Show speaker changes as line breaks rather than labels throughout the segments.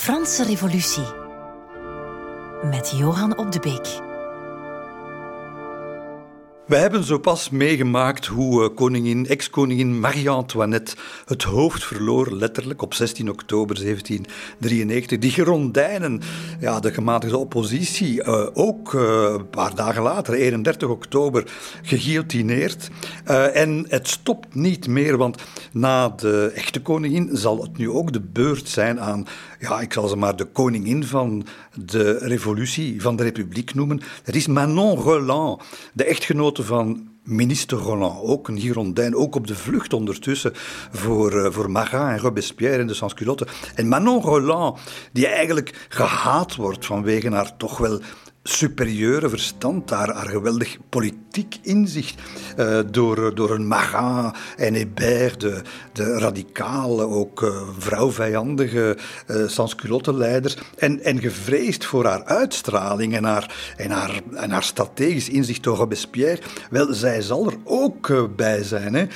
Franse Revolutie met Johan op de Beek.
We hebben zo pas meegemaakt hoe eh, koningin, ex-koningin Marie-Antoinette het hoofd verloor, letterlijk op 16 oktober 1793. Die gerondijnen, ja, de gematigde oppositie, uh, ook uh, een paar dagen later, 31 oktober, geguillotineerd. En het stopt niet meer, want na de echte koningin zal het nu ook de beurt zijn aan, ja, ik zal ze maar de koningin van de revolutie, van de republiek noemen. Dat is Manon Roland, de echtgenote van minister Roland, ook een Girondijn, ook op de vlucht ondertussen voor, uh, voor Marat en Robespierre en de Sansculotte. En Manon Roland, die eigenlijk gehaat wordt vanwege haar toch wel superieure verstand, haar, haar geweldig politiek inzicht uh, door, door een Marat en Hébert, de, de radicale, ook uh, vrouwvijandige uh, sansculotte-leiders, en, en gevreesd voor haar uitstraling en haar, en haar, en haar strategisch inzicht door Robespierre. Wel, zij zal er ook bij zijn. Hè.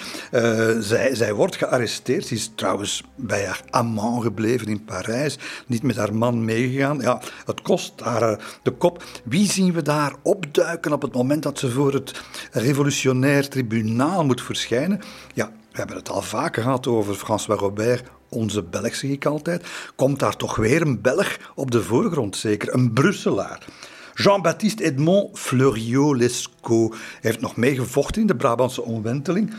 zij, zij wordt gearresteerd. Ze is trouwens bij haar amant gebleven in Parijs, niet met haar man meegegaan. Ja, het kost haar de kop. Wie zien we daar opduiken op het moment dat ze voor het revolutionair tribunaal moet verschijnen? Ja, we hebben het al vaker gehad over François Robert, onze Belg zeg ik altijd. Komt daar toch weer een Belg op de voorgrond, zeker? Een Brusselaar. Jean-Baptiste Edmond Fleuriot-Lescaut heeft nog meegevochten in de Brabantse omwenteling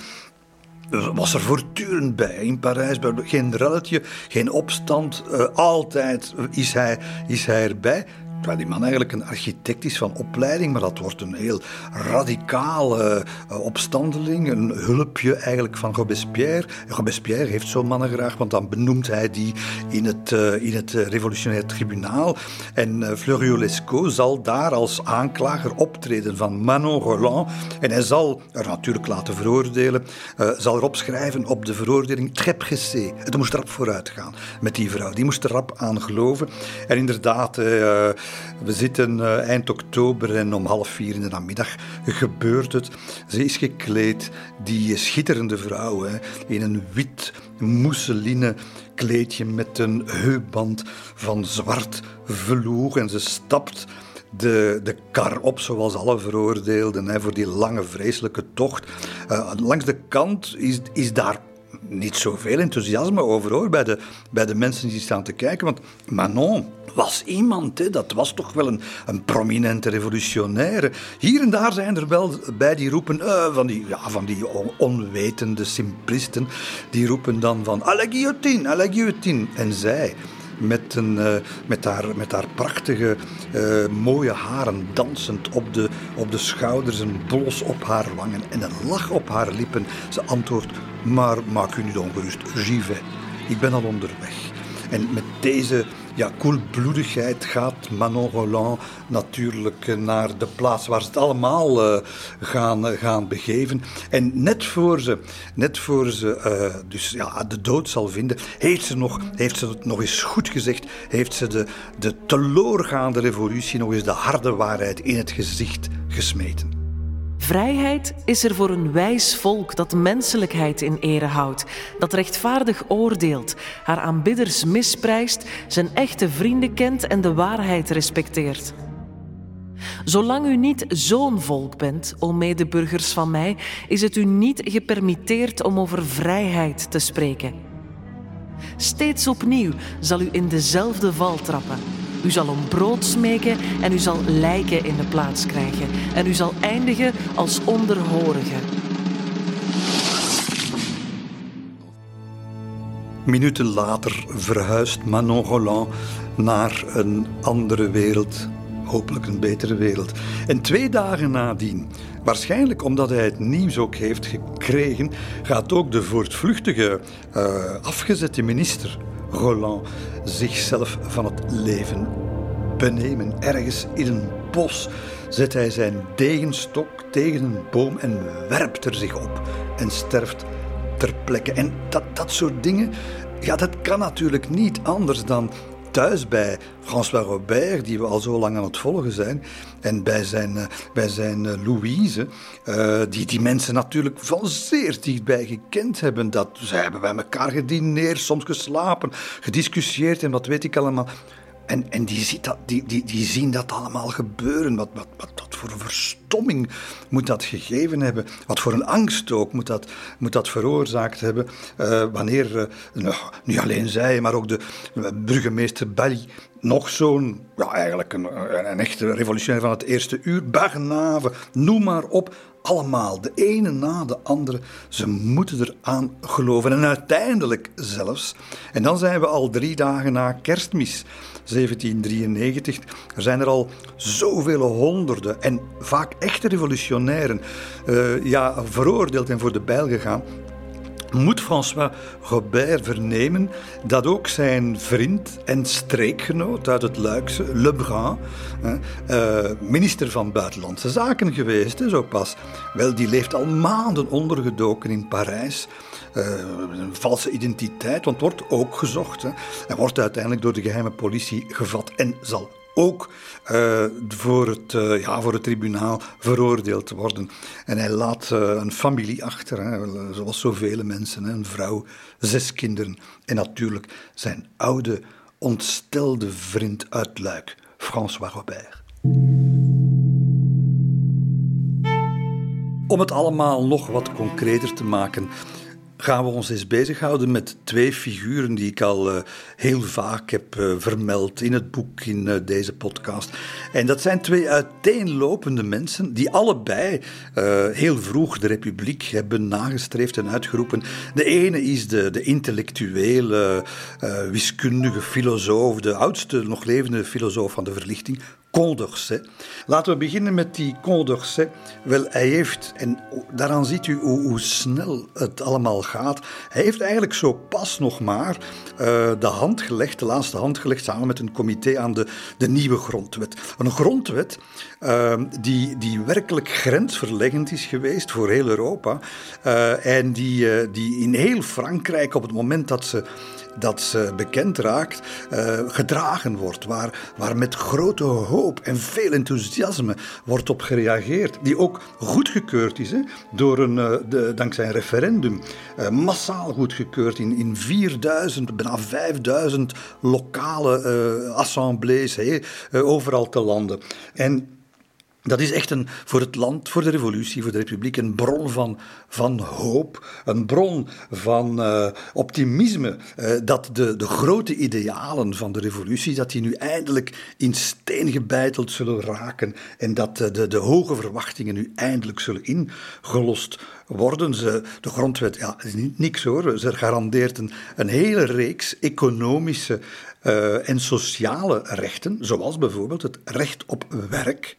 was er voortdurend bij in Parijs. Geen relletje, geen opstand. Uh, altijd is hij, is hij erbij. Terwijl die man eigenlijk een architect is van opleiding, maar dat wordt een heel radicale uh, opstandeling, een hulpje eigenlijk van Robespierre. Robespierre heeft zo'n mannen graag, want dan benoemt hij die in het, uh, in het revolutionair tribunaal. En Fleuriot Lescaut zal daar als aanklager optreden van Manon Roland. En hij zal er natuurlijk laten veroordelen, zal erop schrijven op de veroordeling très pressé. Het moest rap vooruit gaan met die vrouw. Die moest er rap aan geloven. En inderdaad we zitten uh, eind oktober en om half vier in de namiddag gebeurt het. Ze is gekleed, die schitterende vrouw, hè, in een wit mousseline kleedje met een heupband van zwart velour. En ze stapt de, de kar op, zoals alle veroordeelden, hè, voor die lange, vreselijke tocht. Uh, langs de kant is, is daar niet zoveel enthousiasme over hoor, bij de, bij de mensen die staan te kijken. Want Manon was iemand, hè, dat was toch wel een, een prominente revolutionaire. Hier en daar zijn er wel bij die roepen, uh, van die, ja, van die onwetende simplisten, die roepen dan van à la guillotine, à la guillotine. En zij met, een, uh, met, haar, met haar prachtige, uh, mooie haren dansend op de, op de schouders, een blos op haar wangen en een lach op haar lippen. Ze antwoordt, maar maak u niet ongerust, j'y. Ik ben al onderweg. En met deze ja, koelbloedigheid gaat Manon Roland natuurlijk naar de plaats waar ze het allemaal uh, gaan, uh, gaan begeven. En net voor ze, net voor ze dus, ja, de dood zal vinden, heeft ze, nog, heeft ze het nog eens goed gezegd, heeft ze de, de teloorgaande revolutie nog eens de harde waarheid in het gezicht gesmeten.
Vrijheid is er voor een wijs volk dat menselijkheid in ere houdt, dat rechtvaardig oordeelt, haar aanbidders misprijst, zijn echte vrienden kent en de waarheid respecteert. Zolang u niet zo'n volk bent, o medeburgers van mij, is het u niet gepermitteerd om over vrijheid te spreken. Steeds opnieuw zal u in dezelfde val trappen. U zal om brood smeken en u zal lijken in de plaats krijgen. En u zal eindigen als onderhorige.
Minuten later verhuist Manon Roland naar een andere wereld, hopelijk een betere wereld. En twee dagen nadien, waarschijnlijk omdat hij het nieuws ook heeft gekregen, gaat ook de voortvluchtige, uh, afgezette minister Roland zichzelf van het leven benemen. Ergens in een bos zet hij zijn degenstok tegen een boom en werpt er zich op en sterft ter plekke. En dat, dat soort dingen, ja, dat kan natuurlijk niet anders dan thuis bij François Robert, die we al zo lang aan het volgen zijn, en bij zijn, uh, bij zijn uh, Louise, uh, die die mensen natuurlijk van zeer dichtbij gekend hebben. Dat, ze hebben bij elkaar gedineerd, soms geslapen, gediscussieerd en wat weet ik allemaal. En, en die, ziet dat, die, die, die zien dat allemaal gebeuren. Wat, wat, wat, voor verstomming moet dat gegeven hebben? Wat voor een angst ook moet dat, moet dat veroorzaakt hebben? Uh, wanneer, nou, niet alleen zij, maar ook de uh, burgemeester Bali, nog zo'n, ja, eigenlijk een, een echte revolutionair van het eerste uur, Barnave, noem maar op. Allemaal, de ene na de andere. Ze moeten eraan geloven. En uiteindelijk zelfs, en dan zijn we al drie dagen na kerstmis. 1793. Er zijn er al zoveel honderden en vaak echte revolutionairen uh, ja, veroordeeld en voor de bijl gegaan moet François Robert vernemen dat ook zijn vriend en streekgenoot uit het Luikse, Lebrun, uh, minister van Buitenlandse Zaken geweest, zo pas, wel, die leeft al maanden ondergedoken in Parijs. Uh, een valse identiteit, want wordt ook gezocht. Hè. Wordt uiteindelijk door de geheime politie gevat en zal ook uh, voor, het, uh, ja, voor het tribunaal veroordeeld worden. En hij laat uh, een familie achter, hè, zoals zoveel mensen, hè, een vrouw, zes kinderen en natuurlijk zijn oude, ontstelde vriend uit Luik, François Robert. Om het allemaal nog wat concreter te maken, gaan we ons eens bezighouden met twee figuren die ik al uh, heel vaak heb uh, vermeld in het boek, in uh, deze podcast. En dat zijn twee uiteenlopende mensen die allebei heel vroeg de republiek hebben nagestreefd en uitgeroepen. De ene is de, de intellectuele, wiskundige filosoof, de oudste nog levende filosoof van de verlichting, Condorcet. Laten we beginnen met die Condorcet. Wel, hij heeft, en daaraan ziet u hoe, hoe, snel het allemaal gaat. Hij heeft eigenlijk zo pas nog maar uh, de hand gelegd, de laatste hand gelegd, samen met een comité aan de, de nieuwe grondwet. Een grondwet uh, die, die werkelijk grensverleggend is geweest voor heel Europa. Uh, en die, die in heel Frankrijk op het moment dat ze dat ze bekend raakt, uh, gedragen wordt. Waar, waar met grote hoop en veel enthousiasme wordt op gereageerd. Die ook goedgekeurd is hè, door een, uh, de, dankzij een referendum. Uh, massaal goedgekeurd in, in 4000, bijna 5000 lokale assemblées hè, overal te landen. En dat is echt een, voor het land, voor de revolutie, voor de republiek, een bron van, van hoop, een bron van uh, optimisme. Uh, dat de, de grote idealen van de revolutie, dat die nu eindelijk in steen gebeiteld zullen raken. En dat de, de hoge verwachtingen nu eindelijk zullen ingelost worden. Ze, de grondwet, ja, is niet niks hoor. Ze garandeert een, een hele reeks economische en sociale rechten, zoals bijvoorbeeld het recht op werk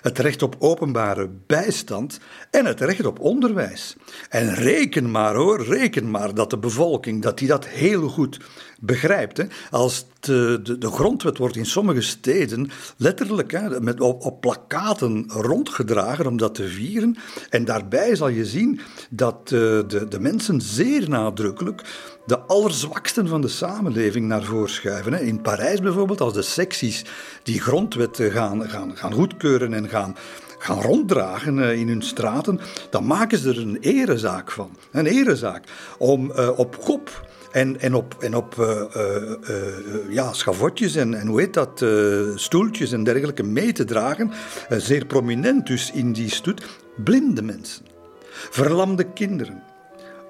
het recht op openbare bijstand en het recht op onderwijs. En reken maar hoor, reken maar dat de bevolking dat die dat heel goed begrijpt. Hè. Als de, de, de, grondwet wordt in sommige steden letterlijk hè, met, op, op plakaten rondgedragen om dat te vieren. En daarbij zal je zien dat uh, de, de mensen zeer nadrukkelijk de allerzwaksten van de samenleving naar voren schuiven. In Parijs bijvoorbeeld, als de secties die grondwet gaan, gaan, gaan goedkeuren en gaan, gaan ronddragen eh, in hun straten, dan maken ze er een erezaak van. Een erezaak om op kop en, en op, en op uh, uh, uh, ja, schavotjes en, en hoe heet dat, stoeltjes en dergelijke mee te dragen. zeer prominent dus in die stoet. Blinde mensen, verlamde kinderen,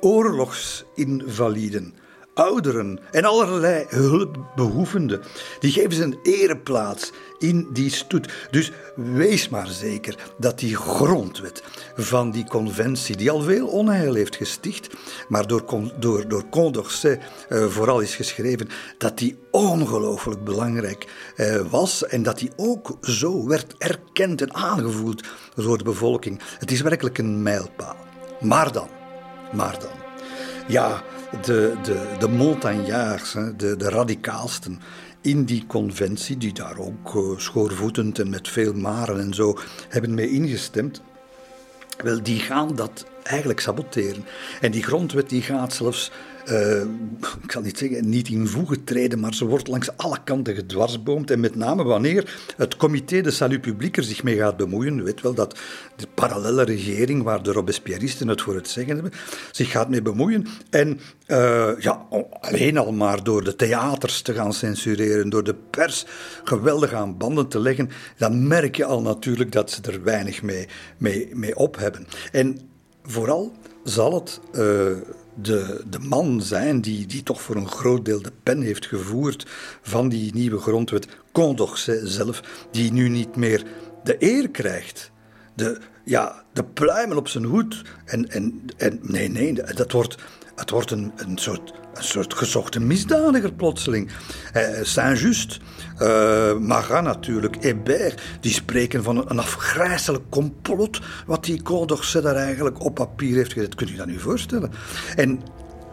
oorlogsinvaliden, ouderen en allerlei hulpbehoevenden. Die geven ze een ereplaats in die stoet. Dus wees maar zeker dat die grondwet van die conventie, die al veel onheil heeft gesticht, maar door, door, door Condorcet uh, vooral is geschreven, dat die ongelooflijk belangrijk uh, was en dat die ook zo werd erkend en aangevoeld door de bevolking. Het is werkelijk een mijlpaal. Maar dan, maar dan. Ja, de, de, de montagnards, de, de radicaalsten in die conventie, die daar ook uh, schoorvoetend en met veel maren en zo hebben mee ingestemd, wel, die gaan dat eigenlijk saboteren. En die grondwet die gaat zelfs uh, ik kan niet zeggen, niet in voegen treden, maar ze wordt langs alle kanten gedwarsboomd. En met name wanneer het comité de salut publiek er zich mee gaat bemoeien, u weet wel dat de parallele regering, waar de Robespierristen het voor het zeggen hebben, zich gaat mee bemoeien. En uh, ja, alleen al maar door de theaters te gaan censureren, door de pers geweldig aan banden te leggen, dan merk je al natuurlijk dat ze er weinig mee, mee, mee op hebben. En vooral zal het uh, de, de man zijn die, die toch voor een groot deel de pen heeft gevoerd van die nieuwe grondwet, Condorcet zelf, die nu niet meer de eer krijgt. De, ja, de pluimen op zijn hoed. En, en, en nee, nee, dat wordt, het wordt een, een, soort, een soort gezochte misdadiger plotseling. Eh, Saint-Just, uh, natuurlijk, Hébert, die spreken van een, een afgrijzelijk complot wat die Condorcet daar eigenlijk op papier heeft gezet. Kunt u dat nu voorstellen? En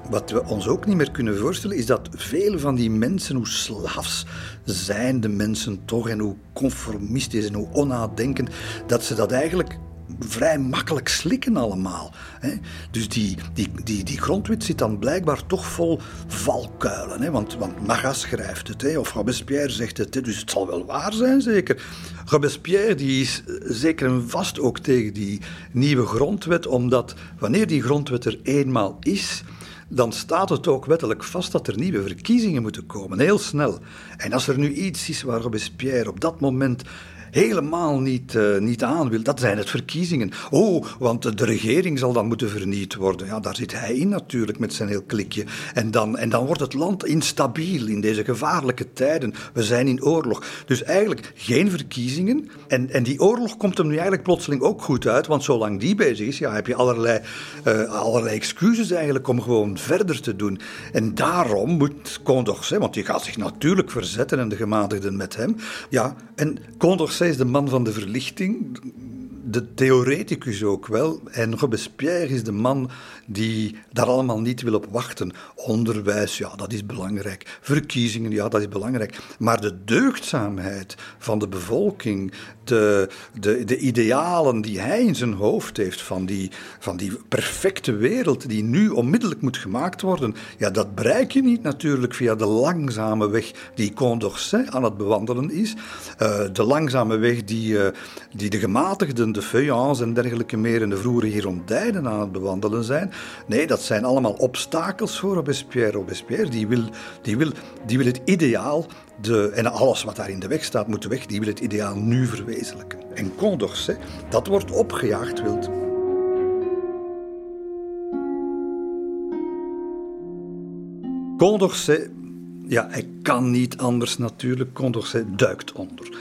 wat we ons ook niet meer kunnen voorstellen, is dat veel van die mensen, hoe slaafs zijn de mensen toch en hoe conformistisch en hoe onnadenkend, dat ze dat eigenlijk vrij makkelijk slikken allemaal. Hè. Dus die, die, die, die grondwet zit dan blijkbaar toch vol valkuilen. Hè. Want, want Magas schrijft het, hè, of Robespierre zegt het, hè, dus het zal wel waar zijn zeker. Robespierre die is zeker en vast ook tegen die nieuwe grondwet, omdat wanneer die grondwet er eenmaal is dan staat het ook wettelijk vast dat er nieuwe verkiezingen moeten komen, heel snel. En als er nu iets is waar Robespierre op dat moment helemaal niet, uh, niet aan wil, dat zijn het verkiezingen. Oh, want de regering zal dan moeten verniet worden. Ja, daar zit hij in natuurlijk met zijn heel klikje. En dan, en dan wordt het land instabiel in deze gevaarlijke tijden. We zijn in oorlog. Dus eigenlijk geen verkiezingen. En, en die oorlog komt hem nu eigenlijk plotseling ook goed uit, want zolang die bezig is, ja, heb je allerlei, uh, allerlei excuses eigenlijk om gewoon verder te doen. En daarom moet Condorcet, want die gaat zich natuurlijk verzetten en de gematigden met hem. Ja, en Condorcet is de man van de verlichting, de theoreticus ook wel. En Robespierre is de man die daar allemaal niet wil op wachten. Onderwijs, ja, dat is belangrijk. Verkiezingen, ja, dat is belangrijk. Maar de deugdzaamheid van de bevolking, de, de, de idealen die hij in zijn hoofd heeft van die, van die perfecte wereld die nu onmiddellijk moet gemaakt worden, ja, dat bereik je niet natuurlijk via de langzame weg die Condorcet aan het bewandelen is. Uh, de langzame weg die, uh, die de gematigden, de feuillants en dergelijke meer en de vroege Girondijnen aan het bewandelen zijn. Nee, dat zijn allemaal obstakels voor Robespierre. Robespierre die wil, die wil, die wil het ideaal, de, en alles wat daar in de weg staat moet weg, die wil het ideaal nu verwezenlijken. En Condorcet, dat wordt opgejaagd wild. Condorcet, ja, hij kan niet anders natuurlijk. Condorcet duikt onder.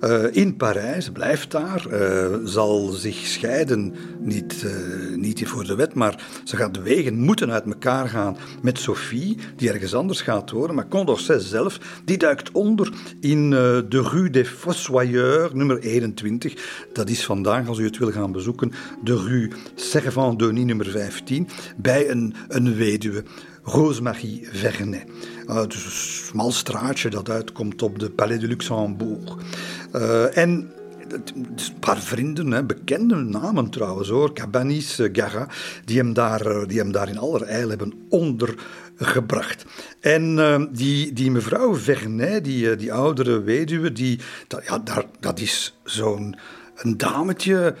Uh, in Parijs, blijft daar, uh, zal zich scheiden, niet, uh, niet voor de wet, maar ze gaat de wegen moeten uit elkaar gaan met Sophie, die ergens anders gaat wonen. Maar Condorcet zelf, die duikt onder in de Rue des Fossoyeurs, nummer 21. Dat is vandaag, als u het wil gaan bezoeken, de Rue Servant-Denis, nummer 15, bij een, een weduwe. Rosemarie Vernet. Uh, dus een smal straatje dat uitkomt op de Palais de Luxembourg. Uh, en een paar vrienden, hè, bekende namen trouwens hoor, Cabanis, uh, Gara, die hem, daar, die hem daar in allerijl hebben ondergebracht. En die, die mevrouw Vernet, die, die oudere weduwe, die, dat, ja, daar, dat is zo'n een dametje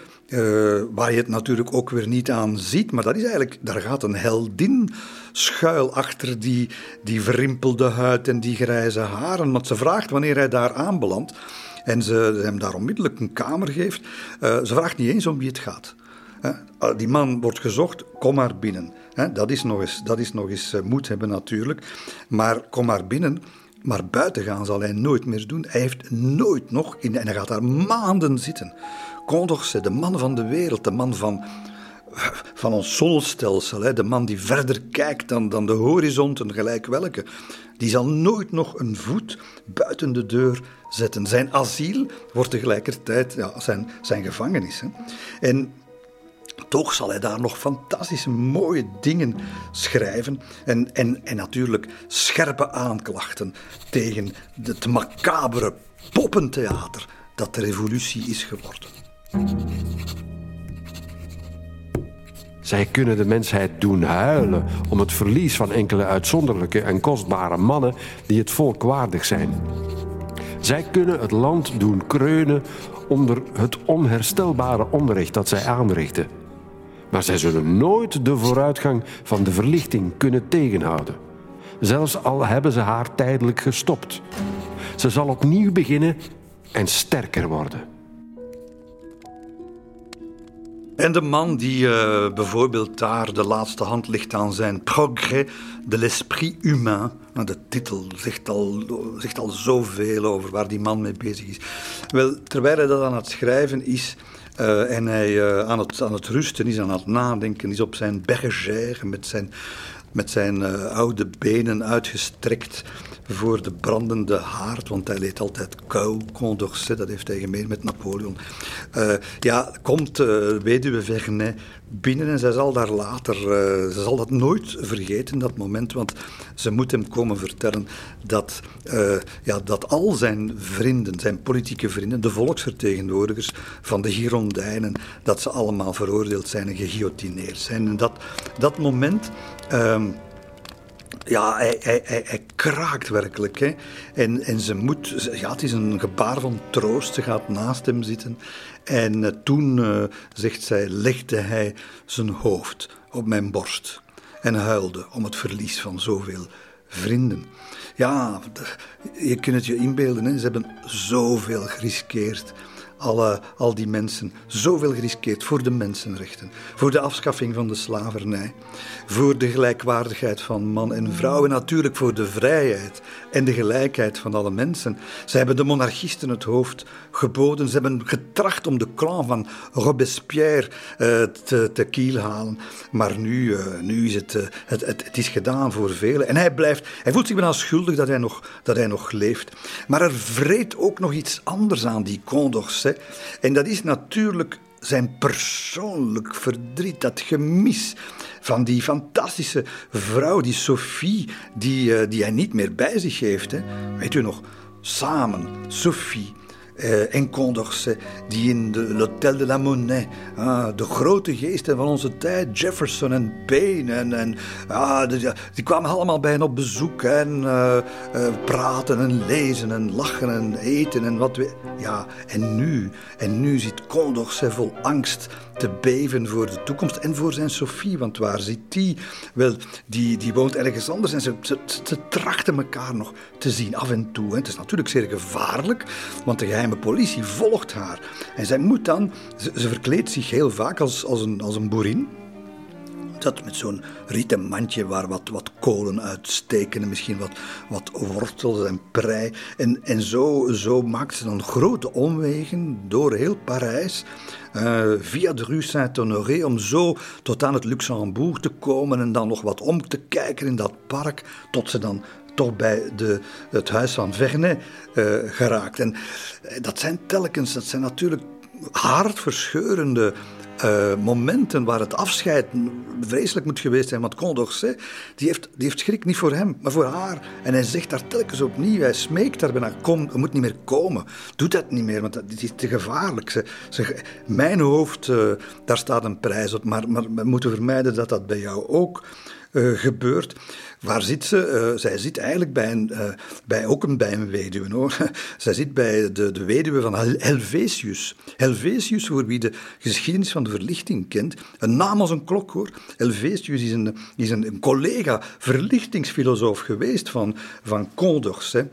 waar je het natuurlijk ook weer niet aan ziet, maar dat is eigenlijk, daar gaat een heldin schuil achter die, die verrimpelde huid en die grijze haren. Want ze vraagt wanneer hij daar aanbelandt en ze hem daar onmiddellijk een kamer geeft, uh, ze vraagt niet eens om wie het gaat. Uh, die man wordt gezocht, kom maar binnen. dat is nog eens, dat is nog eens uh, moed hebben natuurlijk. Maar kom maar binnen. Maar buiten gaan zal hij nooit meer doen. Hij heeft nooit nog, in, en hij gaat daar maanden zitten. Condorcet, de man van de wereld, de man van, van ons zonnestelsel, de man die verder kijkt dan, dan de horizonten, gelijk welke, die zal nooit nog een voet buiten de deur zetten. Zijn asiel wordt tegelijkertijd ja, zijn, zijn gevangenis. Hè. En toch zal hij daar nog fantastische mooie dingen schrijven. En, en, en natuurlijk scherpe aanklachten tegen het macabere poppentheater dat de revolutie is geworden.
Zij kunnen de mensheid doen huilen om het verlies van enkele uitzonderlijke en kostbare mannen die het volk waardig zijn. Zij kunnen het land doen kreunen onder het onherstelbare onrecht dat zij aanrichten. Maar zij zullen nooit de vooruitgang van de verlichting kunnen tegenhouden. Zelfs al hebben ze haar tijdelijk gestopt. Ze zal opnieuw beginnen en sterker worden.
En de man die uh, bijvoorbeeld daar de laatste hand ligt aan zijn Progrès de l'esprit humain. De titel zegt al, zegt al zoveel over waar die man mee bezig is. Wel, terwijl hij dat aan het schrijven is, uh, en hij uh, aan, het, aan het rusten is, aan het nadenken is op zijn bergère met zijn, met zijn oude benen uitgestrekt voor de brandende haard, want hij leed altijd kou, Condorcet, dat heeft hij gemeen met Napoleon. Uh, ja, komt uh, weduwe Vernet binnen en zij zal daar later, uh, ze zal dat nooit vergeten, dat moment, want ze moet hem komen vertellen dat, ja, dat al zijn vrienden, zijn politieke vrienden, de volksvertegenwoordigers van de Girondijnen, dat ze allemaal veroordeeld zijn en geguillotineerd zijn. En dat, dat moment... Ehm, ja, hij, kraakt werkelijk. Hè. En, en ze moet, ja, het is een gebaar van troost. Ze gaat naast hem zitten. En uh, toen, uh, zegt zij, legde hij zijn hoofd op mijn borst. En huilde om het verlies van zoveel vrienden. Ja, je kunt het je inbeelden, hè. ze hebben zoveel geriskeerd alle, al die mensen zoveel geriskeerd voor de mensenrechten, voor de afschaffing van de slavernij, voor de gelijkwaardigheid van man en vrouw en natuurlijk voor de vrijheid en de gelijkheid van alle mensen. Ze hebben de monarchisten het hoofd geboden, ze hebben getracht om de clan van Robespierre uh, te, te kiel halen, maar nu, uh, nu is het, uh, het, het, het, is gedaan voor velen. En hij blijft, hij voelt zich bijna schuldig dat hij nog, dat hij nog leeft. Maar er vreet ook nog iets anders aan die Condorcet en dat is natuurlijk zijn persoonlijk verdriet, dat gemis van die fantastische vrouw, die Sophie, die, uh, die hij niet meer bij zich heeft. Hè. Weet u nog, samen, Sophie, uh, en Condorcet, die in l'Hôtel de la Monnaie, ah, de grote geesten van onze tijd, Jefferson en Payne, en, en ah, die, kwamen allemaal bij hen op bezoek en uh, uh, praten en lezen en lachen en eten en wat we. Ja, en nu, en nu zit Condorcet vol angst te beven voor de toekomst en voor zijn Sophie. Want waar zit die? Wel, die, die woont ergens anders en ze, ze, trachten elkaar nog te zien af en toe. Het is natuurlijk zeer gevaarlijk, want de geheime politie volgt haar. En zij moet dan, ze, ze verkleedt zich heel vaak als, als, een, als een boerin dat met zo'n rieten mandje waar wat, wat kolen uitsteken en misschien wat, wat wortels en prei. En, en zo, zo maakt ze dan grote omwegen door heel Parijs. Uh, via de Rue Saint-Honoré om zo tot aan het Luxembourg te komen en dan nog wat om te kijken in dat park, tot ze dan toch bij de, het huis van Vernet uh, geraakt. En eh, dat zijn telkens, dat zijn natuurlijk hartverscheurende uh, momenten waar het afscheid vreselijk moet geweest zijn. Want Condorcet, die heeft, die heeft schrik niet voor hem, maar voor haar. En hij zegt daar telkens opnieuw, hij smeekt daar bijna, kom, je moet niet meer komen. Doe dat niet meer, want dat is te gevaarlijk. Ze, mijn hoofd, uh, daar staat een prijs op, maar, maar we moeten vermijden dat dat bij jou ook uh, gebeurt. Waar zit ze? Uh, zij zit eigenlijk bij, een, uh, bij ook een, bij een weduwe zij zit bij de, de weduwe van Helvetius. Helvetius, voor wie de geschiedenis van de verlichting kent, een naam als een klok hoor. Helvetius is een, is een, een collega verlichtingsfilosoof geweest van, van Condorcet.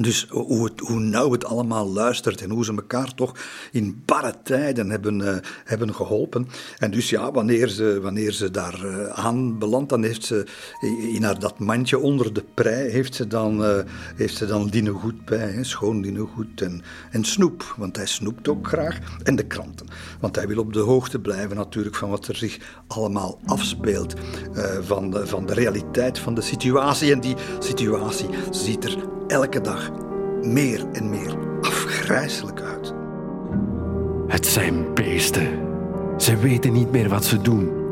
Dus hoe, hoe nauw het allemaal luistert en hoe ze elkaar toch in barre tijden hebben, uh, hebben geholpen. En dus ja, wanneer ze, wanneer ze daar uh, aan belandt, dan heeft ze in haar dat mandje onder de prei, heeft ze dan, uh, heeft ze dan linnengoed bij, hè, schoon linnengoed en, en snoep, want hij snoept ook graag. En de kranten, want hij wil op de hoogte blijven natuurlijk van wat er zich allemaal afspeelt, van, de, van de realiteit van de situatie. En die situatie ziet er elke dag meer en meer afgrijzelijk uit.
Het zijn beesten. Ze weten niet meer wat ze doen.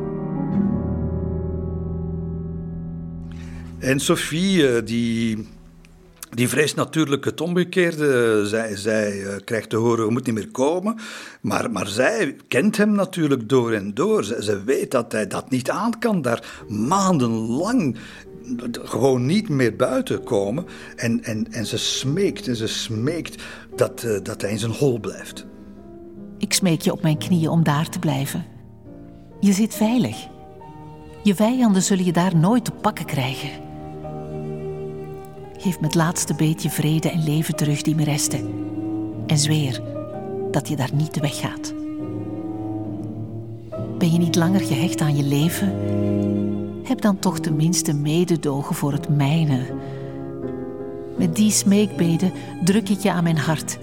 En Sophie, eh, die, die vreest natuurlijk het omgekeerde. Zij, zij uh, krijgt te horen, je moet niet meer komen. Maar, maar zij kent hem natuurlijk door en door. Ze, ze weet dat hij dat niet aan kan, daar maandenlang gewoon niet meer buiten komen. En, en, en ze smeekt en ze smeekt dat, uh, dat hij in zijn hol blijft.
Ik smeek je op mijn knieën om daar te blijven. Je zit veilig. Je vijanden zullen je daar nooit te pakken krijgen. Geef me het laatste beetje vrede en leven terug die me resten. En zweer dat je daar niet weggaat. Ben je niet langer gehecht aan je leven? Heb dan toch tenminste mededogen voor het mijne. Met die smeekbeden druk ik je aan mijn hart.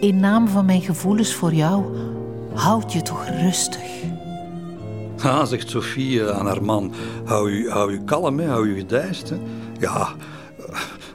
In naam van mijn gevoelens voor jou, houd je toch rustig.
Ah, zegt Sophie aan haar man, hou u, hou u kalm, hè, hou u gedijst. Ja,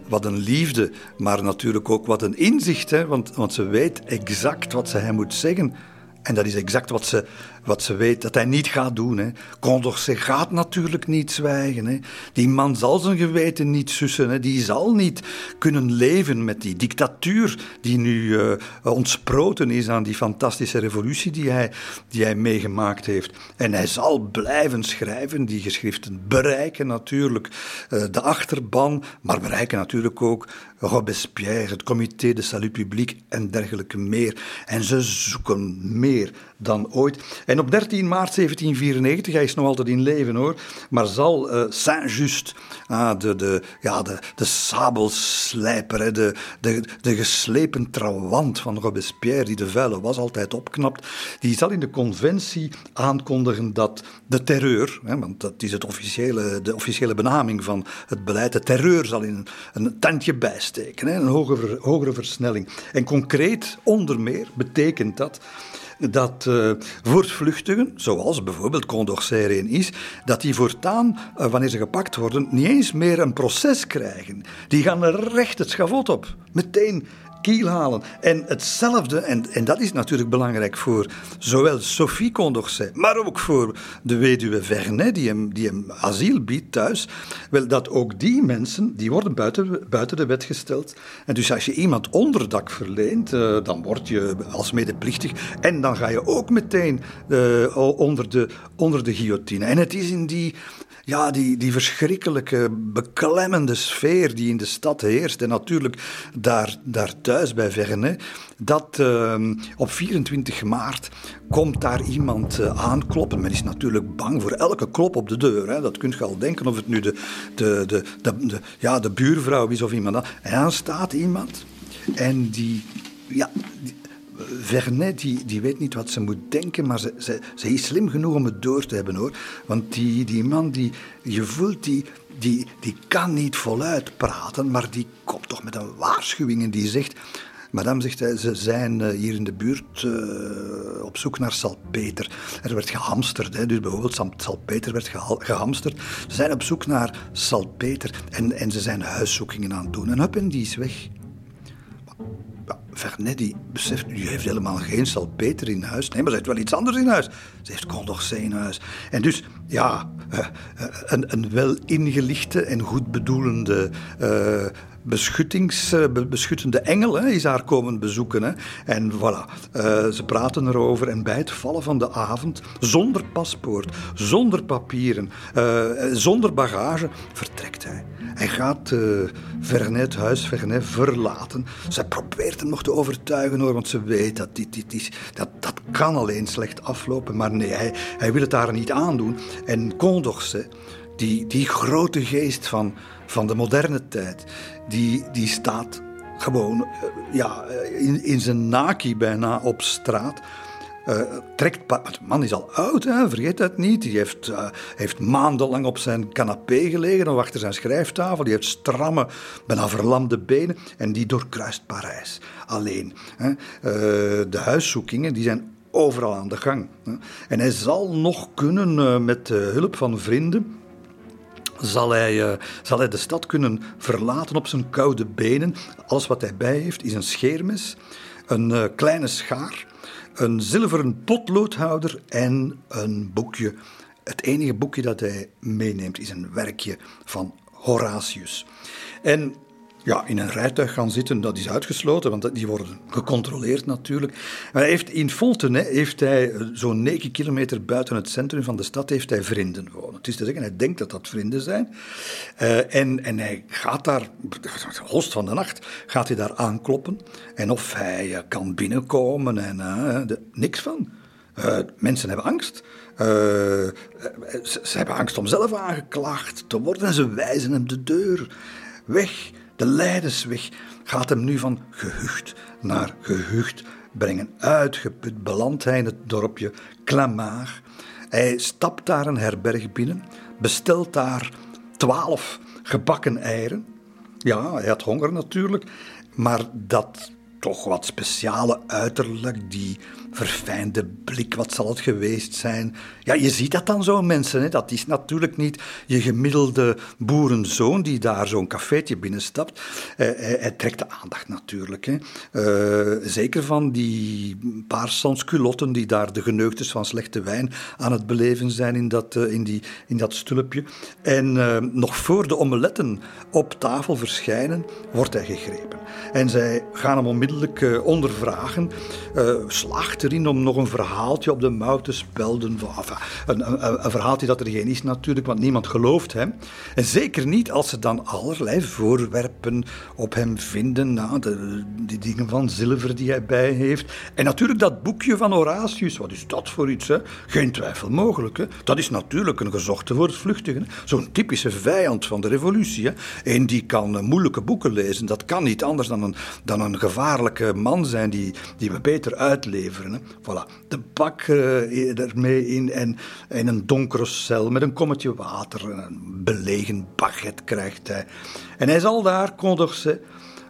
wat een liefde, maar natuurlijk ook wat een inzicht. Hè? Want, want ze weet exact wat ze hem moet zeggen. En dat is exact wat ze, wat ze weet dat hij niet gaat doen. Condorcet gaat natuurlijk niet zwijgen. Hè. Die man zal zijn geweten niet sussen. Hè. Die zal niet kunnen leven met die dictatuur die nu uh, ontsproten is aan die fantastische revolutie die hij, die hij meegemaakt heeft. En hij zal blijven schrijven. Die geschriften bereiken natuurlijk uh, de achterban, maar bereiken natuurlijk ook Robespierre, het Comité de Salut Public en dergelijke meer. En ze zoeken meer dan ooit. En op 13 maart 1794, hij is nog altijd in leven hoor, maar zal uh, Saint-Just, ah, de, de, ja, de, de sabelslijper, de, de, de geslepen trawant van Robespierre, die de vuile was altijd opknapt, die zal in de conventie aankondigen dat de terreur, hè, want dat is het officiële, de officiële benaming van het beleid, de terreur zal in een, een tandje bijsteken, hè, een hogere, hogere versnelling. En concreet, onder meer, betekent dat dat uh, voortvluchtigen, zoals bijvoorbeeld Condorcet een is, dat die voortaan, uh, wanneer ze gepakt worden, niet eens meer een proces krijgen. Die gaan recht het schavot op. Meteen kiel halen. En hetzelfde, en, en dat is natuurlijk belangrijk voor zowel Sophie Condorcet, maar ook voor de weduwe Vernet, die hem, die hem asiel biedt thuis. Wel, dat ook die mensen, die worden buiten, buiten de wet gesteld. En dus als je iemand onderdak verleent, uh, dan word je als medeplichtig. En dan ga je ook meteen uh, onder, de, onder de guillotine. En het is in die ja, die, die verschrikkelijke, beklemmende sfeer die in de stad heerst. En natuurlijk daar, daar thuis bij Vernet. Dat uh, op 24 maart komt daar iemand uh, aankloppen. Men is natuurlijk bang voor elke klop op de deur. Hè. Dat kunt je al denken of het nu de, de, de, de, ja, de buurvrouw is of iemand anders. En dan staat iemand en die, ja, die, Vernet die, die weet niet wat ze moet denken, maar ze, ze, ze is slim genoeg om het door te hebben hoor. Want die, die man, die, je voelt, die, die, die kan niet voluit praten, maar die komt toch met een waarschuwing en die zegt. Madame zegt, ze zijn eh, hier in de buurt uh, op zoek naar salpeter. Er werd gehamsterd, hè, dus bijvoorbeeld salpeter werd gehamsterd. Ze zijn op zoek naar salpeter en, en ze zijn huiszoekingen aan het doen. En hup, en die is weg. Vernet die beseft, u heeft helemaal geen salpeter in huis. Nee, maar ze heeft wel iets anders in huis. Ze heeft Condorcet in huis. En dus, ja, uh, een, een wel ingelichte en goed bedoelende uh, beschuttings, beschuttende engel hè, is haar komen bezoeken. Hè. En voilà, ze praten erover. En bij het vallen van de avond, zonder paspoort, zonder papieren, zonder bagage, vertrekt hij. Hij gaat uh, Vernet, huis Vernet, verlaten. Zij probeert hem nog te overtuigen hoor, want ze weet dat dit, dit is, dat, dat kan alleen slecht aflopen. Maar nee, hij, hij wil het daar niet aandoen. En Condorcet, die, die grote geest van, van de moderne tijd, die, die staat gewoon uh, ja, in, in zijn naki bijna op straat uh, trekt. De man is al oud, hè, vergeet dat niet. Die heeft, heeft maandenlang op zijn canapé gelegen of achter zijn schrijftafel. Die heeft stramme, bijna verlamde benen. En die doorkruist Parijs alleen. Hè. De huiszoekingen die zijn overal aan de gang. Hè. En hij zal nog kunnen, met hulp van vrienden zal hij, uh, zal hij de stad kunnen verlaten op zijn koude benen. Alles wat hij bij heeft is een scheermes, een uh, kleine schaar een zilveren potloodhouder en een boekje. Het enige boekje dat hij meeneemt is een werkje van Horatius. En ja, in een rijtuig gaan zitten, dat is uitgesloten, want die worden gecontroleerd natuurlijk. Maar hij heeft, in Folten heeft hij, eh, zo'n 9 kilometer buiten het centrum van de stad, heeft hij vrienden wonen. Het is te zeggen, hij denkt dat dat vrienden zijn. Uh, en, en hij gaat daar, host van de nacht, gaat hij daar aankloppen. En of hij uh, kan binnenkomen en niks van. mensen hebben angst. ze, ze hebben angst om zelf aangeklaagd te worden en ze wijzen hem de deur weg. De Leidensweg gaat hem nu van gehucht naar gehucht brengen. Uitgeput belandt hij in het dorpje Clamart. Hij stapt daar een herberg binnen, bestelt daar twaalf gebakken eieren. Ja, hij had honger natuurlijk, maar dat toch wat speciale uiterlijk, die verfijnde blik, wat zal het geweest zijn? Ja, je ziet dat dan zo, mensen. Hè? Dat is natuurlijk niet je gemiddelde boerenzoon die daar zo'n cafeetje binnenstapt. Uh, hij, trekt de aandacht natuurlijk. Hè? Uh, zeker van die paar sansculotten die daar de geneugtes van slechte wijn aan het beleven zijn in dat, uh, in die, in dat stulpje. En nog voor de omeletten op tafel verschijnen, wordt hij gegrepen. En zij gaan hem onmiddellijk ondervragen. slaagt erin om nog een verhaaltje op de mouw te spelden. Een, een, een, verhaaltje dat er geen is natuurlijk, want niemand gelooft hem. En zeker niet als ze dan allerlei voorwerpen op hem vinden. Nou, de, die dingen van zilver die hij bij heeft. En natuurlijk dat boekje van Horatius. Wat is dat voor iets? Hè? Geen twijfel mogelijk. Hè? Dat is natuurlijk een gezochte voor vluchtigen. Zo'n typische vijand van de revolutie. Hè? En die kan moeilijke boeken lezen. Dat kan niet anders dan een, dan een gevaarlijke man zijn die, die we beter uitleveren. Voilà. De bak uh, ermee in en in een donkere cel met een kommetje water. Een belegen baguette krijgt hij. En hij zal daar, ze,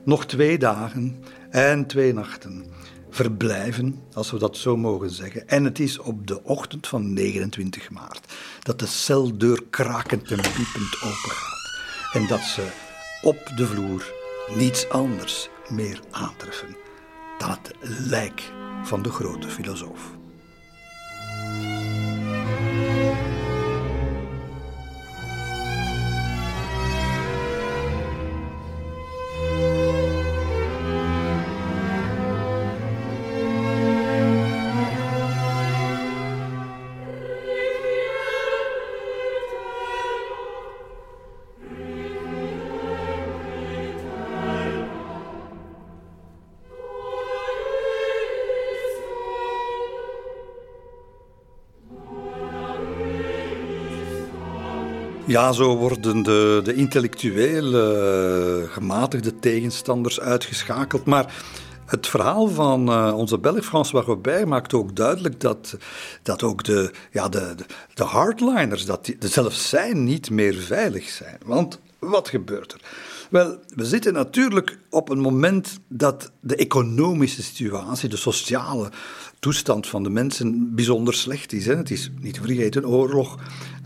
nog twee dagen en twee nachten verblijven, als we dat zo mogen zeggen. En het is op de ochtend van 29 maart dat de celdeur krakend en piepend opengaat. En dat ze op de vloer niets anders meer aantreffen dan het lijk van de grote filosoof. Ja, zo worden de, de intellectueel uh, gematigde tegenstanders uitgeschakeld. Maar het verhaal van uh, onze Belg François Robert maakt ook duidelijk dat, dat ook de, ja, de, de hardliners, dat die, zelfs zij niet meer veilig zijn. Want wat gebeurt er? Wel, we zitten natuurlijk op een moment dat de economische situatie, de sociale toestand van de mensen bijzonder slecht is. Hè. Het is niet te vergeten oorlog.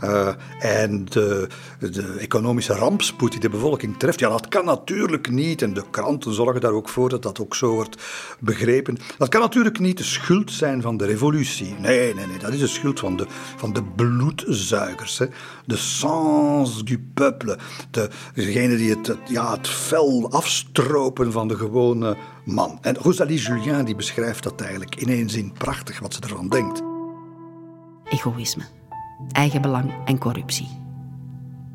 Uh, en de, de, economische rampspoed die de bevolking treft, ja, dat kan natuurlijk niet, en de kranten zorgen daar ook voor dat dat ook zo wordt begrepen, dat kan natuurlijk niet de schuld zijn van de revolutie. Nee, nee, nee, dat is de schuld van de, van de bloedzuigers, hè. de sans du peuple, de, degene die het, ja, het vel afstropen van de gewone En Rosalie Julien die beschrijft dat eigenlijk in één zin prachtig wat ze ervan denkt.
Egoïsme, eigenbelang en corruptie.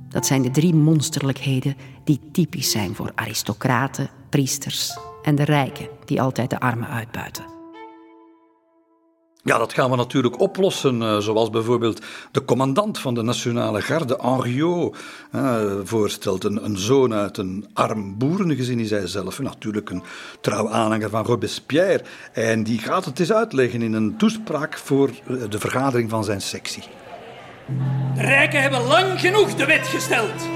Dat zijn de drie monsterlijkheden die typisch zijn voor aristocraten, priesters en de rijken die altijd de armen uitbuiten.
Ja, dat gaan we natuurlijk oplossen, uh, zoals bijvoorbeeld de commandant van de Nationale Garde, Henriot, uh, voorstelt. Een, een, zoon uit een arm boerengezin is hij zelf, natuurlijk een trouw aanhanger van Robespierre. En die gaat het eens uitleggen in een toespraak voor uh, de vergadering van zijn sectie.
De rijken hebben lang genoeg de wet gesteld.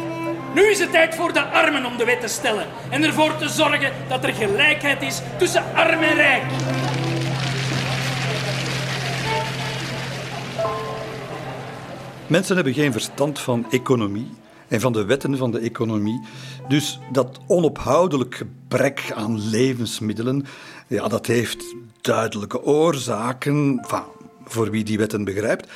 Nu is het tijd voor de armen om de wet te stellen en ervoor te zorgen dat er gelijkheid is tussen arm en rijk.
Mensen hebben geen verstand van economie en van de wetten van de economie. Dus dat onophoudelijk gebrek aan levensmiddelen, ja, dat heeft duidelijke oorzaken. voor wie die wetten begrijpt.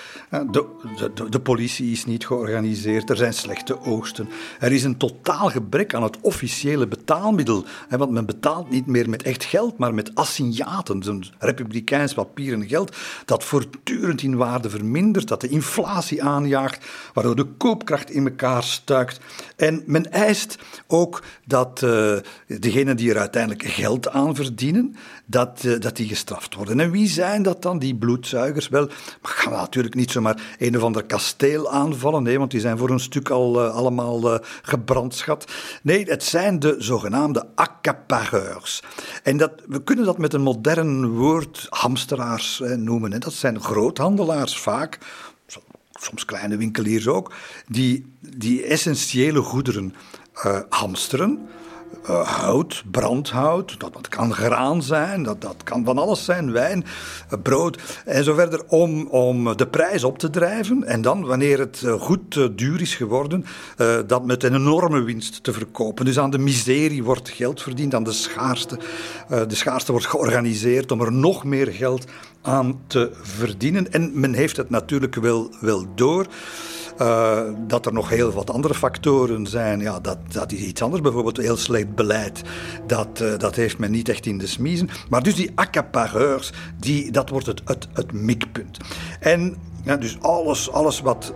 De, de, politie is niet georganiseerd, er zijn slechte oogsten. Er is een totaal gebrek aan het officiële betaalmiddel. Want men betaalt niet meer met echt geld, maar met assignaten, zo'n republikeins papieren geld, dat voortdurend in waarde vermindert, dat de inflatie aanjaagt, waardoor de koopkracht in elkaar stuikt. En men eist ook dat uh, degenen die er uiteindelijk geld aan verdienen, dat, uh, dat die gestraft worden. En wie zijn dat dan, die bloedzuigers? Wel, maar gaan natuurlijk niet zomaar een of ander kasteel aanvallen, nee, want die zijn voor een stuk al uh, allemaal uh, gebrandschat. Nee, het zijn de zogenaamde accapareurs. En dat, we kunnen dat met een modern woord hamsteraars eh, noemen. En dat zijn groothandelaars vaak, soms kleine winkeliers ook, die, die essentiële goederen hamsteren uh, hout, brandhout, dat, dat kan graan zijn, dat, dat kan van alles zijn, wijn, uh, brood en zo verder, om, om de prijs op te drijven. En dan, wanneer het uh, goed duur is geworden, dat met een enorme winst te verkopen. Dus aan de miserie wordt geld verdiend, aan de schaarste. de schaarste wordt georganiseerd om er nog meer geld aan te verdienen. En men heeft het natuurlijk wel, wel door. Uh, dat er nog heel wat andere factoren zijn, ja, dat, dat is iets anders. Bijvoorbeeld heel slecht beleid, dat, uh, dat heeft men niet echt in de smiezen. Maar dus die accapareurs, die, dat wordt het, het, het mikpunt. En ja, dus alles, alles wat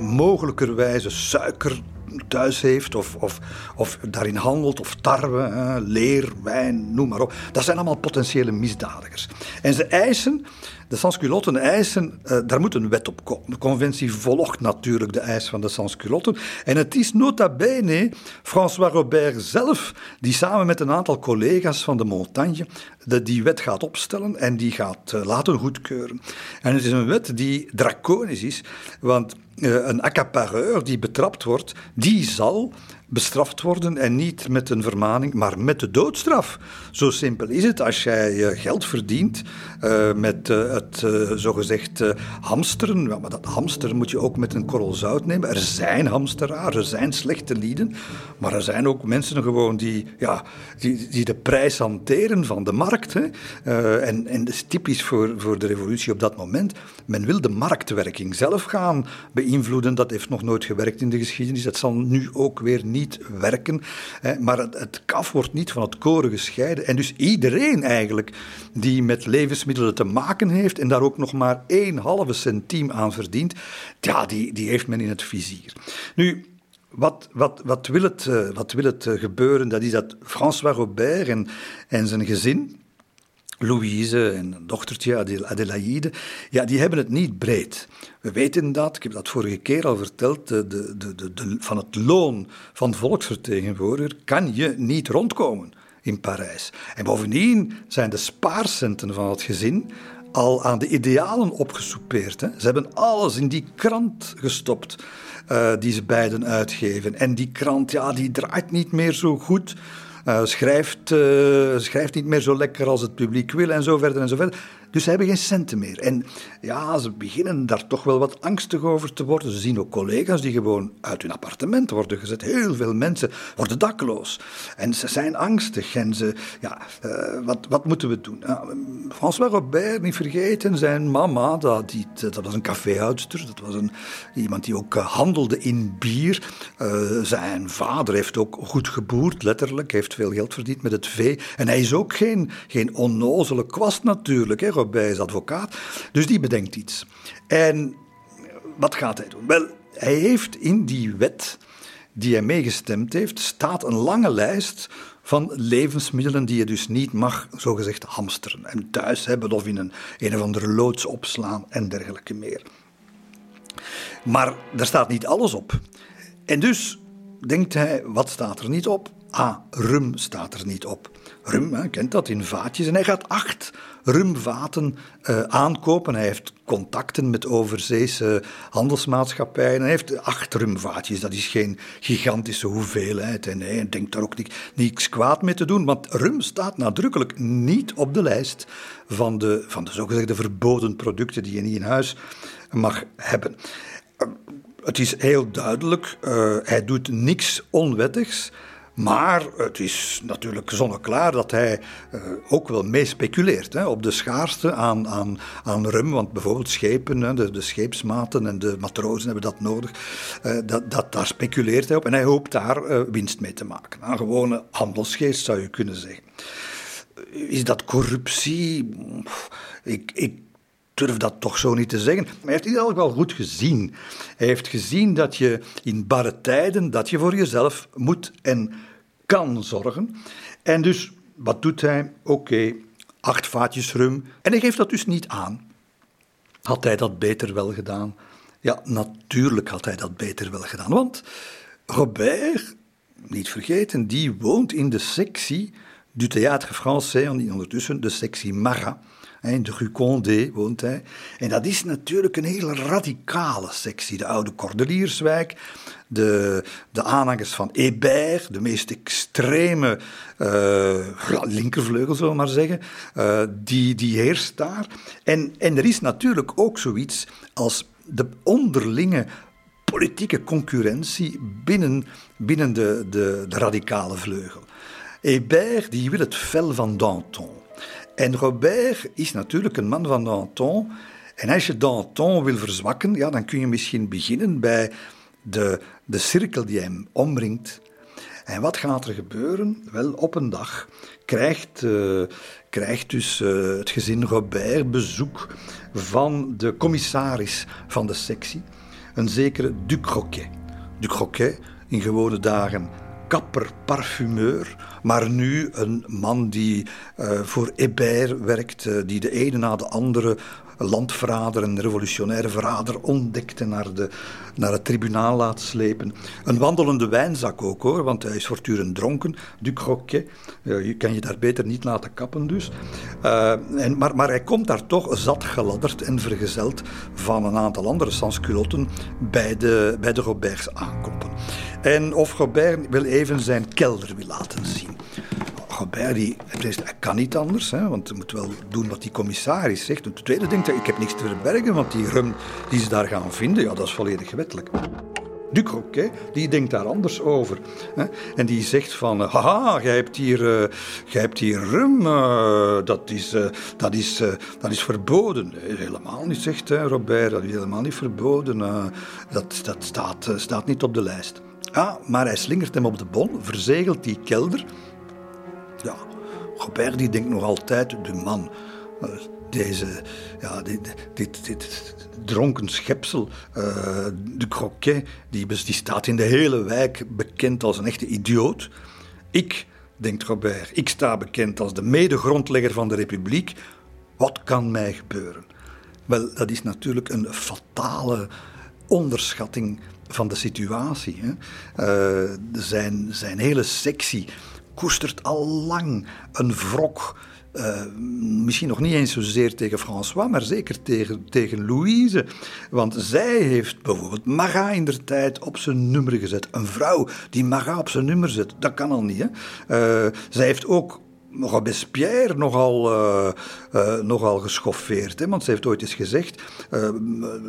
mogelijkerwijze suiker thuis heeft of, of, of daarin handelt, of tarwe, leer, wijn, noem maar op. Dat zijn allemaal potentiële misdadigers. En ze eisen de sansculotten eisen, uh, daar moet een wet op komen. De conventie volgt natuurlijk de eis van de sansculotten. En het is nota bene François Robert zelf die samen met een aantal collega's van de Montagne de, die wet gaat opstellen en die gaat uh, laten goedkeuren. En het is een wet die draconisch is, want uh, een accapareur die betrapt wordt, die zal bestraft worden en niet met een vermaning, maar met de doodstraf. Zo simpel is het. Als jij uh, geld verdient uh, met uh, het zogezegd hamsteren, ja, maar dat hamsteren moet je ook met een korrel zout nemen. Er zijn hamsteraars, er zijn slechte lieden, maar er zijn ook mensen gewoon die, ja, die, die de prijs hanteren van de markt. En, en dat is typisch voor, voor de revolutie op dat moment. Men wil de marktwerking zelf gaan beïnvloeden. Dat heeft nog nooit gewerkt in de geschiedenis. Dat zal nu ook weer niet werken. Hè, maar het, het, kaf wordt niet van het koren gescheiden. En dus iedereen eigenlijk die met levensmiddelen te maken heeft en daar ook nog maar één halve centiem aan verdient, ja, die, die heeft men in het vizier. Nu, wat, wat, wat, wil het, uh, wat wil het uh, gebeuren? Dat is dat François Robert en, en zijn gezin, Louise en een dochtertje Adelaide, ja, die hebben het niet breed. We weten dat, ik heb dat vorige keer al verteld, de, de, de, van het loon van volksvertegenwoordiger kan je niet rondkomen in Parijs. En bovendien zijn de spaarcenten van het gezin al aan de idealen opgesoupeerd. Hè. Ze hebben alles in die krant gestopt uh, die ze beiden uitgeven. En die krant, ja, die draait niet meer zo goed schrijft, uh, schrijft niet meer zo lekker als het publiek wil en zo verder en zo verder. Dus ze hebben geen centen meer. En ja, ze beginnen daar toch wel wat angstig over te worden. Ze zien ook collega's die gewoon uit hun appartement worden gezet. Heel veel mensen worden dakloos. En ze zijn angstig. En ze, ja, uh, wat, wat moeten we doen? Uh, François Robert, niet vergeten, zijn mama, dat, die, dat was een caféhoudster. Dat was een, iemand die ook handelde in bier. zijn vader heeft ook goed geboerd, letterlijk. Heeft veel geld verdiend met het vee. En hij is ook geen, geen onnozele kwast natuurlijk. Robert is advocaat. Dus die bedenkt iets. En wat gaat hij doen? Wel, hij heeft in die wet die hij meegestemd heeft, staat een lange lijst van levensmiddelen die je dus niet mag, zogezegd, hamsteren en thuis hebben of in een, een of andere loods opslaan en dergelijke meer. Maar daar staat niet alles op. En dus denkt hij, wat staat er niet op? Ah, rum staat er niet op. Rum, hè, kent dat, in vaatjes. En hij gaat acht rumvaten uh, aankopen. Hij heeft contacten met overzeese handelsmaatschappijen. Hij heeft acht rumvaatjes. Dat is geen gigantische hoeveelheid. En hij denkt daar ook niks kwaad mee te doen. Want rum staat nadrukkelijk niet op de lijst van de, van de zogezegde verboden producten die je niet in huis mag hebben. Uh, het is heel duidelijk, uh, hij doet niks onwettigs. Maar het is natuurlijk zonneklaar dat hij uh, ook wel mee speculeert op de schaarste aan, aan, aan rum. Want bijvoorbeeld schepen, hè, de, de scheepsmaten en de matrozen hebben dat nodig. Uh, dat, dat, daar speculeert hij op en hij hoopt daar uh, winst mee te maken. Een gewone handelsgeest zou je kunnen zeggen. Is dat corruptie? Ik, ik durf dat toch zo niet te zeggen. Maar hij heeft eigenlijk wel goed gezien. Hij heeft gezien dat je in barre tijden, dat je voor jezelf moet en kan zorgen. En dus, wat doet hij? Oké, acht vaatjes rum. En hij geeft dat dus niet aan. Had hij dat beter wel gedaan? Ja, natuurlijk had hij dat beter wel gedaan. Want Robert, niet vergeten, die woont in de sectie du Théâtre Français, ondertussen de sectie Marat. In de Rue Condé woont hij. En dat is natuurlijk een hele radicale sectie. De oude Cordelierswijk, de, de aanhangers van Hébert, de meest extreme uh, linkervleugel, zullen we maar zeggen, uh, die, die heerst daar. En, en er is natuurlijk ook zoiets als de onderlinge politieke concurrentie binnen, binnen de, de, de radicale vleugel. Hébert die wil het vel van Danton. En Robert is natuurlijk een man van Danton. En als je Danton wil verzwakken, ja, dan kun je misschien beginnen bij de, de cirkel die hem omringt. En wat gaat er gebeuren? Wel, op een dag krijgt, uh, krijgt dus uh, het gezin Robert bezoek van de commissaris van de sectie, een zekere Ducroquet. Ducroquet, in gewone dagen kapper, parfumeur, maar nu een man die uh, voor Hébert werkt, die de ene na de andere landverrader en revolutionaire verrader ontdekt en naar, de, naar het tribunaal laat slepen. Een wandelende wijnzak ook hoor, want hij is voortdurend dronken. Du croquet, je kan je daar beter niet laten kappen dus. Uh, en, maar, maar hij komt daar toch zat geladderd en vergezeld van een aantal andere sansculotten bij de, bij de Roberts aankoppen. En of Robert wil even zijn kelder wil laten zien. Robert die, hij kan niet anders, hè, want hij moet wel doen wat die commissaris zegt. En tweede denkt hij, ik heb niks te verbergen, want die rum die ze daar gaan vinden, ja, dat is volledig wettelijk. Ducroquet, die denkt daar anders over. Hè? En die zegt van, haha, jij hebt hier, uh, hebt hier rum, uh, dat, is, dat, is, dat is verboden. Helemaal niet, zegt Robert, dat is helemaal niet verboden. dat dat staat, staat niet op de lijst. Ja, maar hij slingert hem op de bon, verzegelt die kelder. Ja, Robert die denkt nog altijd, de man, eh, deze, ja, dit, dit, dit dronken schepsel, uh, de croquet, die, die staat in de hele wijk bekend als een echte idioot. Ik, denkt Robert, ik sta bekend als de medegrondlegger van de republiek. Wat kan mij gebeuren? Wel, dat is natuurlijk een fatale onderschatting van de situatie. Hè. Uh, zijn, zijn hele sectie koestert al lang een wrok. Uh, misschien nog niet eens zozeer tegen François, maar zeker tegen, tegen Louise. Want zij heeft bijvoorbeeld Marat in der tijd op zijn nummer gezet. Een vrouw die Marat op zijn nummer zet, dat kan al niet. Hè? Uh, zij heeft ook Robespierre nogal, uh, uh, nogal geschoffeerd. Hè? Want ze heeft ooit eens gezegd, uh,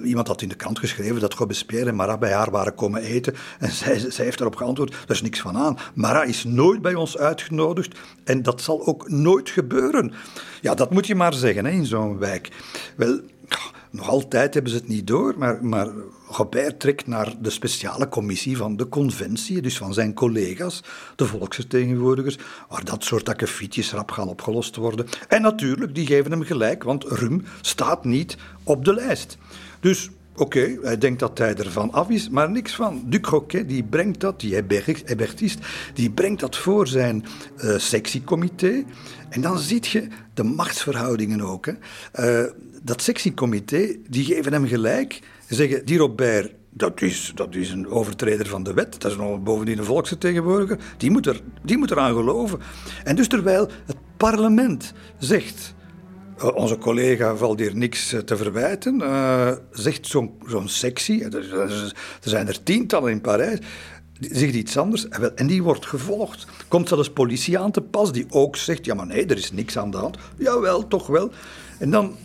iemand had in de krant geschreven dat Robespierre en Marat bij haar waren komen eten. En zij, zij heeft daarop geantwoord, daar is niks van aan. Marat is nooit bij ons uitgenodigd en dat zal ook nooit gebeuren. Ja, dat moet je maar zeggen hè, in zo'n wijk. Wel, nog altijd hebben ze het niet door, maar, maar Robert trekt naar de speciale commissie van de conventie, dus van zijn collega's, de volksvertegenwoordigers, waar dat soort akkefietjes rap gaan opgelost worden. En natuurlijk, die geven hem gelijk, want Rum staat niet op de lijst. Dus Oké, hij denkt dat hij ervan af is, maar niks van. Ducroquet, die brengt dat, die Hébertist, die brengt dat voor zijn uh, sectiecomité. En dan zie je de machtsverhoudingen ook. Hè. Uh, dat sectiecomité, die geven hem gelijk. Zeggen, die Robert, dat is, dat is een overtreder van de wet. Dat is nog bovendien een volksvertegenwoordiger. Die moet, er, die moet eraan geloven. En dus terwijl het parlement zegt... Eh, onze collega valt hier niks eh, te verwijten. Uh, zegt zo'n zo'n sectie, er, er zijn er tientallen in Parijs, zegt iets anders en die wordt gevolgd. Komt zelfs politie aan te pas die ook zegt, ja maar nee, er is niks aan de hand. Jawel, toch wel. En dan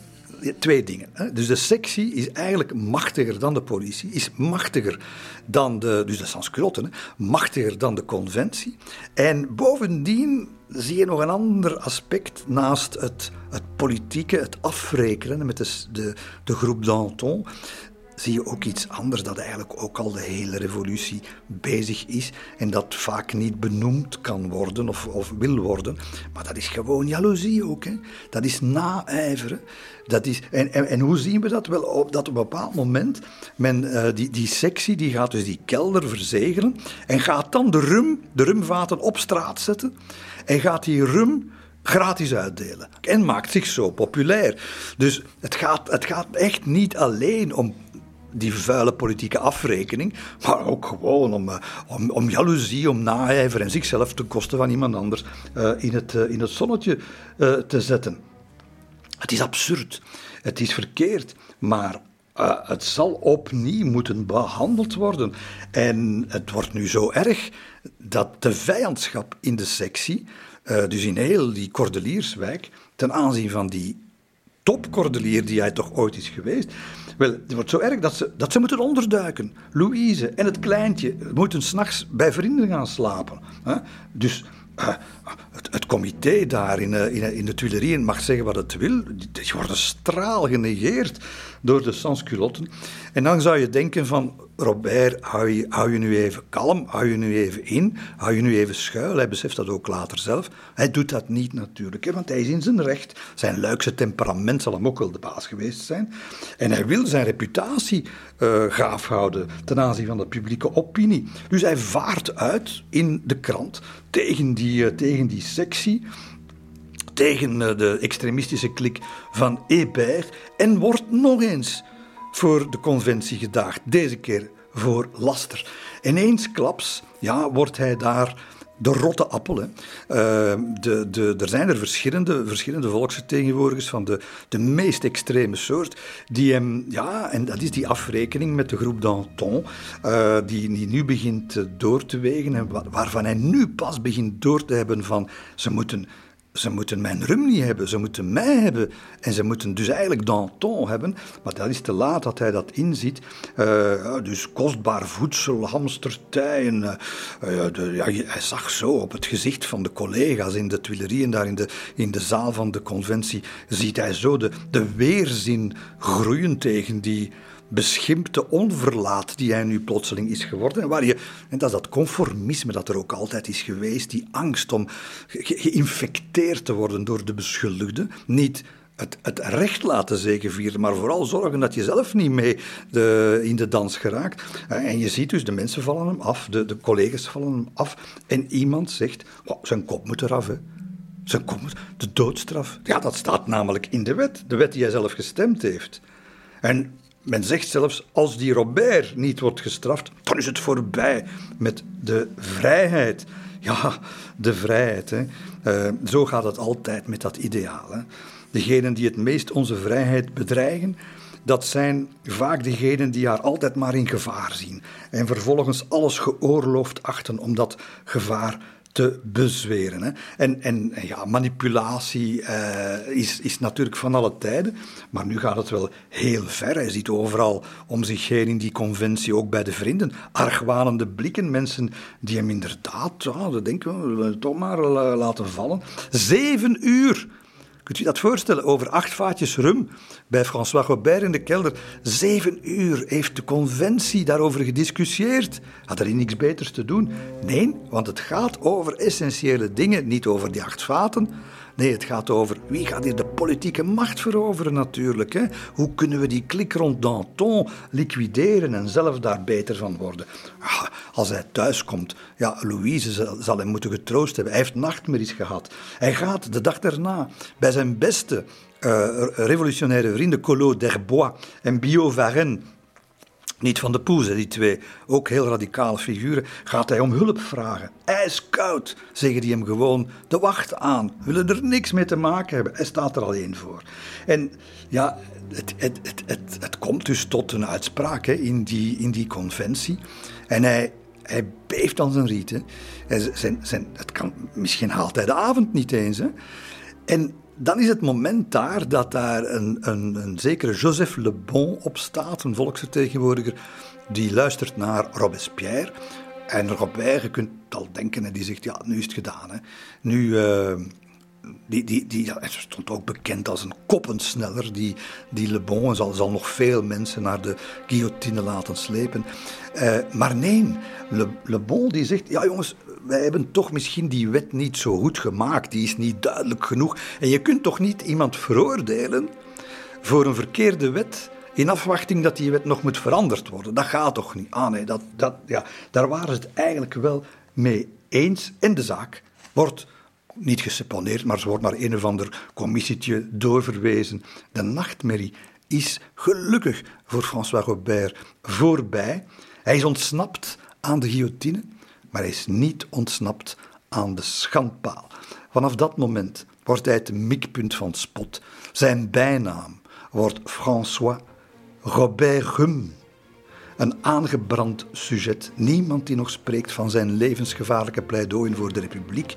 twee dingen. Hè. Dus de sectie is eigenlijk machtiger dan de politie, is machtiger dan de, dus de sansculotten, machtiger dan de conventie. En bovendien zie je nog een ander aspect naast het, het politieke, het afrekenen met de, de, de groep Danton zie je ook iets anders dat eigenlijk ook al de hele revolutie bezig is en dat vaak niet benoemd kan worden of, of wil worden. Maar dat is gewoon jaloezie ook. Hè. Dat is naijveren. Dat is, en, en, en, hoe zien we dat? Wel, op, dat op een bepaald moment men, uh, die, die sectie die gaat dus die kelder verzegelen en gaat dan de rum, de rumvaten op straat zetten en gaat die rum gratis uitdelen. En maakt zich zo populair. Dus het gaat, het gaat echt niet alleen om die vuile politieke afrekening, maar ook gewoon om, eh, om, om jaloezie, om naijver en zichzelf ten koste van iemand anders uh, in, het, uh, in het zonnetje te zetten. Het is absurd, het is verkeerd, maar het zal opnieuw moeten behandeld worden. En het wordt nu zo erg dat de vijandschap in de sectie, dus in heel die Cordelierswijk, ten aanzien van die topcordelier die hij toch ooit is geweest, wel, het wordt zo erg dat ze, dat ze moeten onderduiken. Louise en het kleintje moeten s'nachts bij vrienden gaan slapen. Hè? Dus uh, het, het, comité daar in, in, in, de Tuilerieën mag zeggen wat het wil. Die worden straal genegeerd door de sansculotten. En dan zou je denken van, Robert, hou je, nu even kalm, hou je nu even in, hou je nu even schuil. Hij beseft dat ook later zelf. Hij doet dat niet natuurlijk, hè, want hij is in zijn recht. Zijn luikse temperament zal hem ook wel de baas geweest zijn. En hij wil zijn reputatie uh, gaaf houden ten aanzien van de publieke opinie. Dus hij vaart uit in de krant tegen die, uh, tegen die sectie tegen uh, de extremistische klik van Hébert en wordt nog eens voor de conventie gedaagd. Deze keer voor laster. En eensklaps ja, wordt hij daar de rotte appel. Uh, de, de, er zijn er verschillende, verschillende volksvertegenwoordigers van de, de meest extreme soort, die hem, ja, en dat is die afrekening met de groep Danton, uh, die, die nu begint door te wegen en waarvan hij nu pas begint door te hebben van ze moeten ze moeten mijn niet hebben, ze moeten mij hebben. En ze moeten dus eigenlijk Danton hebben. Maar dat is te laat dat hij dat inziet. Uh, dus kostbaar voedsel, hamstertijen. Uh, de, ja, hij zag zo op het gezicht van de collega's in de Tuilerieën, daar in de, in de zaal van de conventie, ziet hij zo de, de weerzin groeien tegen die beschimpte onverlaat die hij nu plotseling is geworden. En, waar je, en dat is dat conformisme dat er ook altijd is geweest, die angst om geïnfecteerd te worden door de beschuldigde. Niet het, het recht laten zegenvieren, maar vooral zorgen dat je zelf niet mee de, in de dans geraakt. En je ziet dus, de mensen vallen hem af, de, de collega's vallen hem af. En iemand zegt, oh, zijn kop moet eraf, hè. Zijn kop moet, de doodstraf. Ja, dat staat namelijk in de wet. De wet die hij zelf gestemd heeft. En men zegt zelfs, als die Robert niet wordt gestraft, dan is het voorbij met de vrijheid. Ja, de vrijheid. Uh, zo gaat het altijd met dat ideaal. Hè. Degenen die het meest onze vrijheid bedreigen, dat zijn vaak degenen die haar altijd maar in gevaar zien. En vervolgens alles geoorloofd achten om dat gevaar te bezweren. Hè. En, en ja, manipulatie uh, is, is natuurlijk van alle tijden, maar nu gaat het wel heel ver. Hij ziet overal om zich heen in die conventie, ook bij de vrienden, argwanende blikken. Mensen die hem inderdaad, ja, dat denken we, toch maar laten vallen. Zeven uur Kunt u dat voorstellen? Over acht vaatjes rum bij François Robert in de kelder. Zeven uur heeft de conventie daarover gediscussieerd. Had er niks beters te doen? Nee, want het gaat over essentiële dingen, niet over die acht vaten. Nee, het gaat over wie gaat hier de politieke macht veroveren natuurlijk. Hè? Hoe kunnen we die klik rond Danton liquideren en zelf daar beter van worden? Ah, als hij thuiskomt, ja, Louise zal hem moeten getroost hebben. Hij heeft nachtmerries gehad. Hij gaat de dag daarna bij zijn beste uh, revolutionaire vrienden Collot d'Herbois en Biot Varenne niet van de Poes, die twee ook heel radicale figuren, gaat hij om hulp vragen. Ijskoud, zeggen die hem gewoon de wacht aan. Willen er niks mee te maken hebben. Hij staat er alleen voor. En ja, het, het, het, het, het komt dus tot een uitspraak hè, in, die, in die conventie. En hij, hij beeft aan zijn riet. Zijn, zijn, het kan, misschien haalt hij de avond niet eens. Hè. En dan is het moment daar dat daar een, een, een zekere Joseph Le Bon op staat, een volksvertegenwoordiger, die luistert naar Robespierre. En Robert, je kunt al denken, die zegt, ja, nu is het gedaan. Hè. Nu, uh, die, die, die ja, stond ook bekend als een koppensneller. Die, die Le Bon zal, zal nog veel mensen naar de guillotine laten slepen. Uh, maar nee, Le, Le Bon die zegt, ja jongens, wij hebben toch misschien die wet niet zo goed gemaakt. Die is niet duidelijk genoeg. En je kunt toch niet iemand veroordelen voor een verkeerde wet in afwachting dat die wet nog moet veranderd worden. Dat gaat toch niet? Ah nee, dat, dat, ja, daar waren ze het eigenlijk wel mee eens. En de zaak wordt niet geseponeerd, maar ze wordt naar een of ander commissietje doorverwezen. De nachtmerrie is gelukkig voor François Robert voorbij. Hij is ontsnapt aan de guillotine, maar hij is niet ontsnapt aan de schandpaal. Vanaf dat moment wordt hij het mikpunt van spot. Zijn bijnaam wordt François Robert Rum. Een aangebrand sujet. Niemand die nog spreekt van zijn levensgevaarlijke pleidooien voor de Republiek.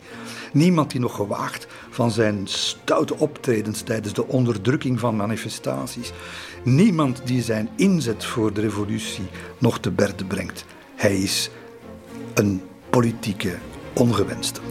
Niemand die nog gewaagt van zijn stoute optredens tijdens de onderdrukking van manifestaties. Niemand die zijn inzet voor de revolutie nog te berde brengt. Hij is een politieke ongewenste.